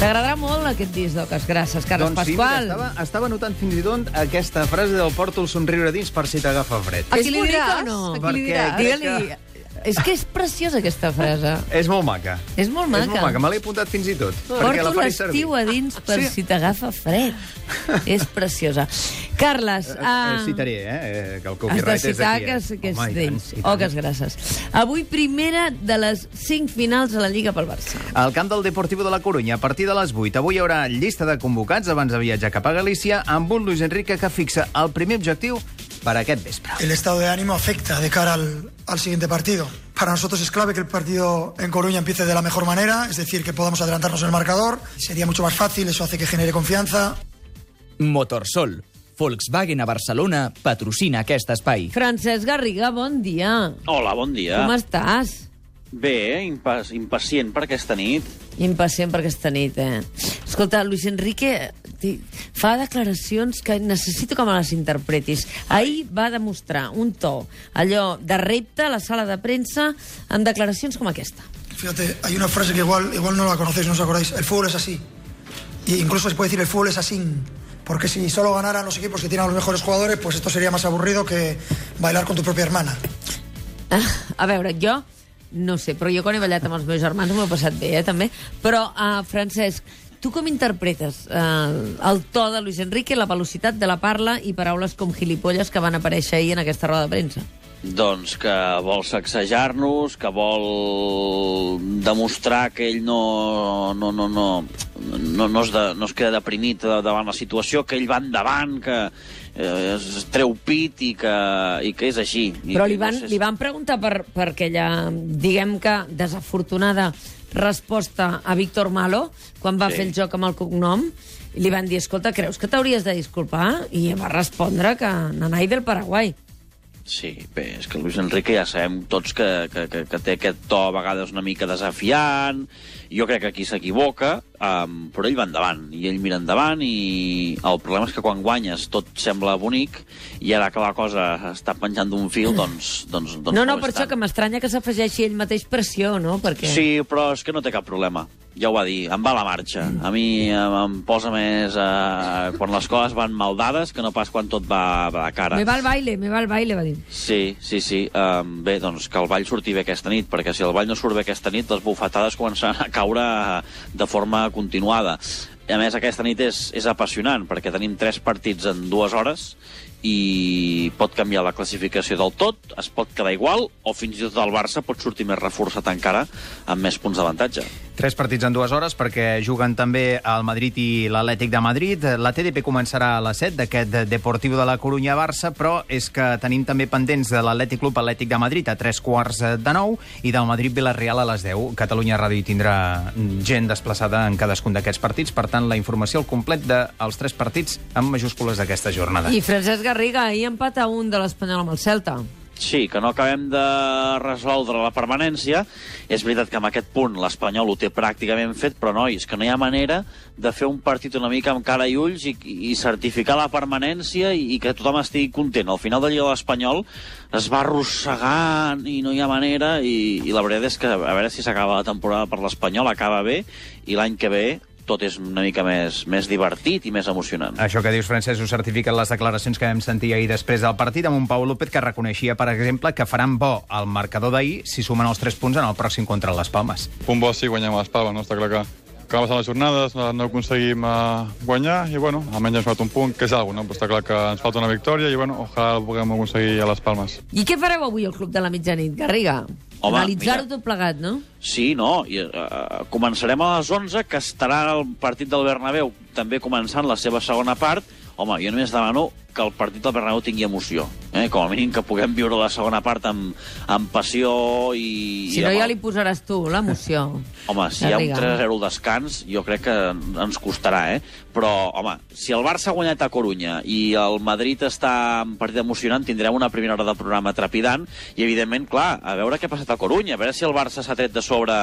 T'agradarà molt aquest disc d'Oques Grasses, Carles Doncs sí, mira, Pasqual. estava, estava notant fins i tot aquesta frase del porto el somriure dins per si t'agafa fred. A qui li diràs? o no? A qui Perquè li diràs? Digue-li... És que és preciosa, aquesta frase. És molt maca. És molt maca. És molt maca, me l'he apuntat fins i tot. perquè la Porto l'estiu a dins per Sí. si t'agafa fred. és preciosa. Carles... Eh, Uh, citaré, eh, eh, que el Has copyright de és citar d'aquí. que, eh? és, que és Home, d'ells. i tant. Oques grasses. Avui primera de les cinc finals de la Lliga pel Barça. Al camp del Deportivo de la Corunya, a partir de les 8. Avui hi haurà llista de convocats abans de viatjar cap a Galícia, amb un Luis Enrique que fixa el primer objectiu per aquest vespre. el estado de ánimo afecta de cara al, al siguiente partido. Para nosotros es clave que el partido en Coruña empiece de la mejor manera, es decir, que podamos adelantarnos en el marcador. Sería mucho más fácil, eso hace que genere confianza. Motorsol. Volkswagen a Barcelona patrocina aquest espai. Francesc Garriga, bon dia. Hola, bon dia. Com estàs? Bé, impa impacient per aquesta nit. Impacient per aquesta nit, eh? Escolta, Luis Enrique fa declaracions que necessito que me les interpretis. Ahir va demostrar un to, allò de repte a la sala de premsa, amb declaracions com aquesta. Fíjate, hay una frase que igual, igual no la conocéis, no os acordáis. El fútbol es así. Y incluso se puede decir el fútbol es así. Porque si solo ganaran los equipos que tienen a los mejores jugadores, pues esto sería más aburrido que bailar con tu propia hermana. Ah, A veure, jo no sé, però jo quan he ballat amb els meus germans m'ho he passat bé, eh, també. Però, uh, Francesc, tu com interpretes uh, el to de Luis Enrique, la velocitat de la parla i paraules com gilipolles que van aparèixer ahir en aquesta roda de premsa? Doncs que vol sacsejar-nos, que vol demostrar que ell no, no, no, no, no, no, es, de, no es queda deprimit davant la situació, que ell va endavant, que eh, es treu pit i que, i que és així. Però li van, no sé li van preguntar per, per aquella, diguem que, desafortunada resposta a Víctor Malo, quan va Sí. fer el joc amb el cognom, i li van dir, escolta, creus que t'hauries de disculpar? I va respondre que nanai del Paraguai. Sí, bé, és que Luis Enrique ja sabem tots que, que, que, que té aquest to a vegades una mica desafiant, jo crec que aquí s'equivoca, um, però ell va endavant, i ell mira endavant, i el problema és que quan guanyes tot sembla bonic, i ara que la cosa està penjant d'un fil, doncs, doncs, doncs no, no, per és això tant. que m'estranya que s'afegeixi ell mateix pressió, no? Perquè... Sí, però és que no té cap problema. Ja ho va dir, em va la marxa. A mi em, em posa més eh, quan les coses van mal dades que no pas quan tot va, va de cara. Me va al baile, me va al baile, va dir. Sí, sí, sí. Um, bé, doncs que el ball surti bé aquesta nit, perquè si el ball no surt bé aquesta nit, les bufetades començaran a caure de forma continuada. A més, aquesta nit és, és apassionant, perquè tenim tres partits en dues hores i pot canviar la classificació del tot, es pot quedar igual, o fins i tot el Barça pot sortir més reforçat encara amb més punts d'avantatge. Tres partits en dues hores perquè juguen també el Madrid i l'Atlètic de Madrid. La TDP començarà a les 7 d'aquest Deportiu de la Corunya-Barça, però és que tenim també pendents de l'Atlètic Club Atlètic de Madrid a tres quarts de nou i del Madrid-Villarreal a les 10. Catalunya Ràdio tindrà gent desplaçada en cadascun d'aquests partits, per tant, la informació al complet dels tres partits amb majúscules d'aquesta jornada. I Francesc Garriga, ahir empat a un de l'Espanyol amb el Celta. Sí, que no acabem de resoldre la permanència. És veritat que en aquest punt l'Espanyol ho té pràcticament fet, però nois, que no hi ha manera de fer un partit una mica amb cara i ulls i, i certificar la permanència i, i que tothom estigui content. Al final de Lliga l'Espanyol es va arrossegant i no hi ha manera i, i la veritat és que a veure si s'acaba la temporada per l'Espanyol, acaba bé i l'any que ve tot és una mica més, més divertit i més emocionant. Això que dius, Francesc, ho certifiquen les declaracions que vam sentir ahir després del partit amb un Pau López que reconeixia, per exemple, que faran bo el marcador d'ahir si sumen els 3 punts en el pròxim contra les Palmes. punt bo sí guanyem a les Palmes, no? Està clar que que passar les jornades, no, no aconseguim uh, guanyar i, bueno, almenys ens falta un punt, que és alguna no? Però està clar que ens falta una victòria i, bueno, ojalà el puguem aconseguir a les Palmes. I què fareu avui al Club de la Mitjanit, Garriga? Home, Analitzar-ho mira. tot plegat, no? Sí, no, i, uh, començarem a les 11, que estarà el partit del Bernabéu també començant la seva segona part. Home, jo només demano que el partit del Bernabéu tingui emoció. Eh? Com a mínim que puguem viure la segona part amb, amb passió i... Si i no, amb ja li posaràs tu, l'emoció. Home, si hi ha un Garriga. 3-0 al descans, jo crec que ens costarà, eh? Però, home, si el Barça ha guanyat a Corunya i el Madrid està en partit emocionant, tindrem una primera hora de programa trepidant i, evidentment, clar, a veure què ha passat a Corunya, a veure si el Barça s'ha tret de sobre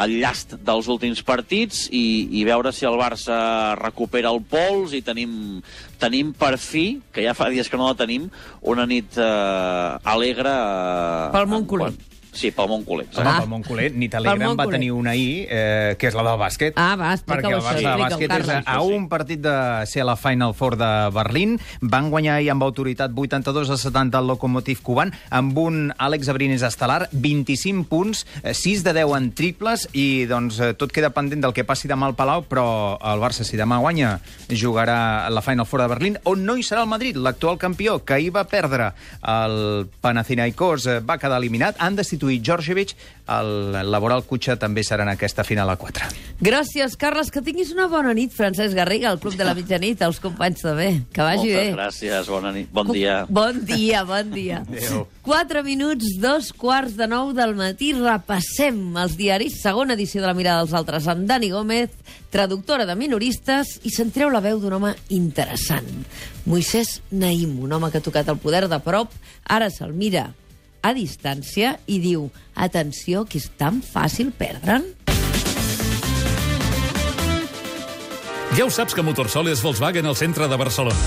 el llast dels últims partits i, i veure si el Barça recupera el pols i tenim, tenim per fi, que ja fa dies que no la tenim, una nit eh, alegre... Eh, Pel culer. quan- Sí, pel Montcoler. Home, Ah. pel Montcoler, ni Telegram va tenir una ahir, eh, que és la del bàsquet. Ah, va, explica-ho Perquè el Barça de bàsquet és a, un partit de ser a la Final Four de Berlín. Van guanyar ahir amb autoritat 82 a 70 al Lokomotiv Cuban, amb un Àlex Abrines estel·lar, 25 punts, eh, 6 de 10 en triples, i doncs eh, tot queda pendent del que passi demà al Palau, però el Barça, si demà guanya, jugarà a la Final Four de Berlín, on no hi serà el Madrid, l'actual campió, que ahir va perdre el Panathinaikos, eh, va quedar eliminat. Han destituït Djordjevic, el laboral Cutxa també serà en aquesta final a 4. Gràcies, Carles. Que tinguis una bona nit, Francesc Garriga, al Club de la Mitjanit, els companys també. Que vagi Moltes bé. gràcies, bona nit. Bon dia. Bon dia, bon dia. Adéu. 4 minuts, dos quarts de nou del matí. Repassem els diaris. Segona edició de La Mirada dels Altres amb Dani Gómez, traductora de minoristes, i sentireu la veu d'un home interessant. Moisès Naïm, un home que ha tocat el poder de prop, ara se'l mira a distància i diu atenció, que és tan fàcil perdre'n. Ja ho saps que Motorsol és Volkswagen al centre de Barcelona.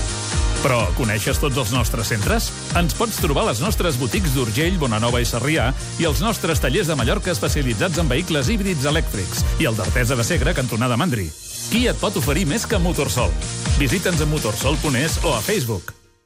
Però coneixes tots els nostres centres? Ens pots trobar a les nostres botics d'Urgell, Bonanova i Sarrià i els nostres tallers de Mallorca especialitzats en vehicles híbrids elèctrics i el d'Artesa de Segre, cantonada Mandri. Qui et pot oferir més que Motorsol? Visita'ns a motorsol.es o a Facebook.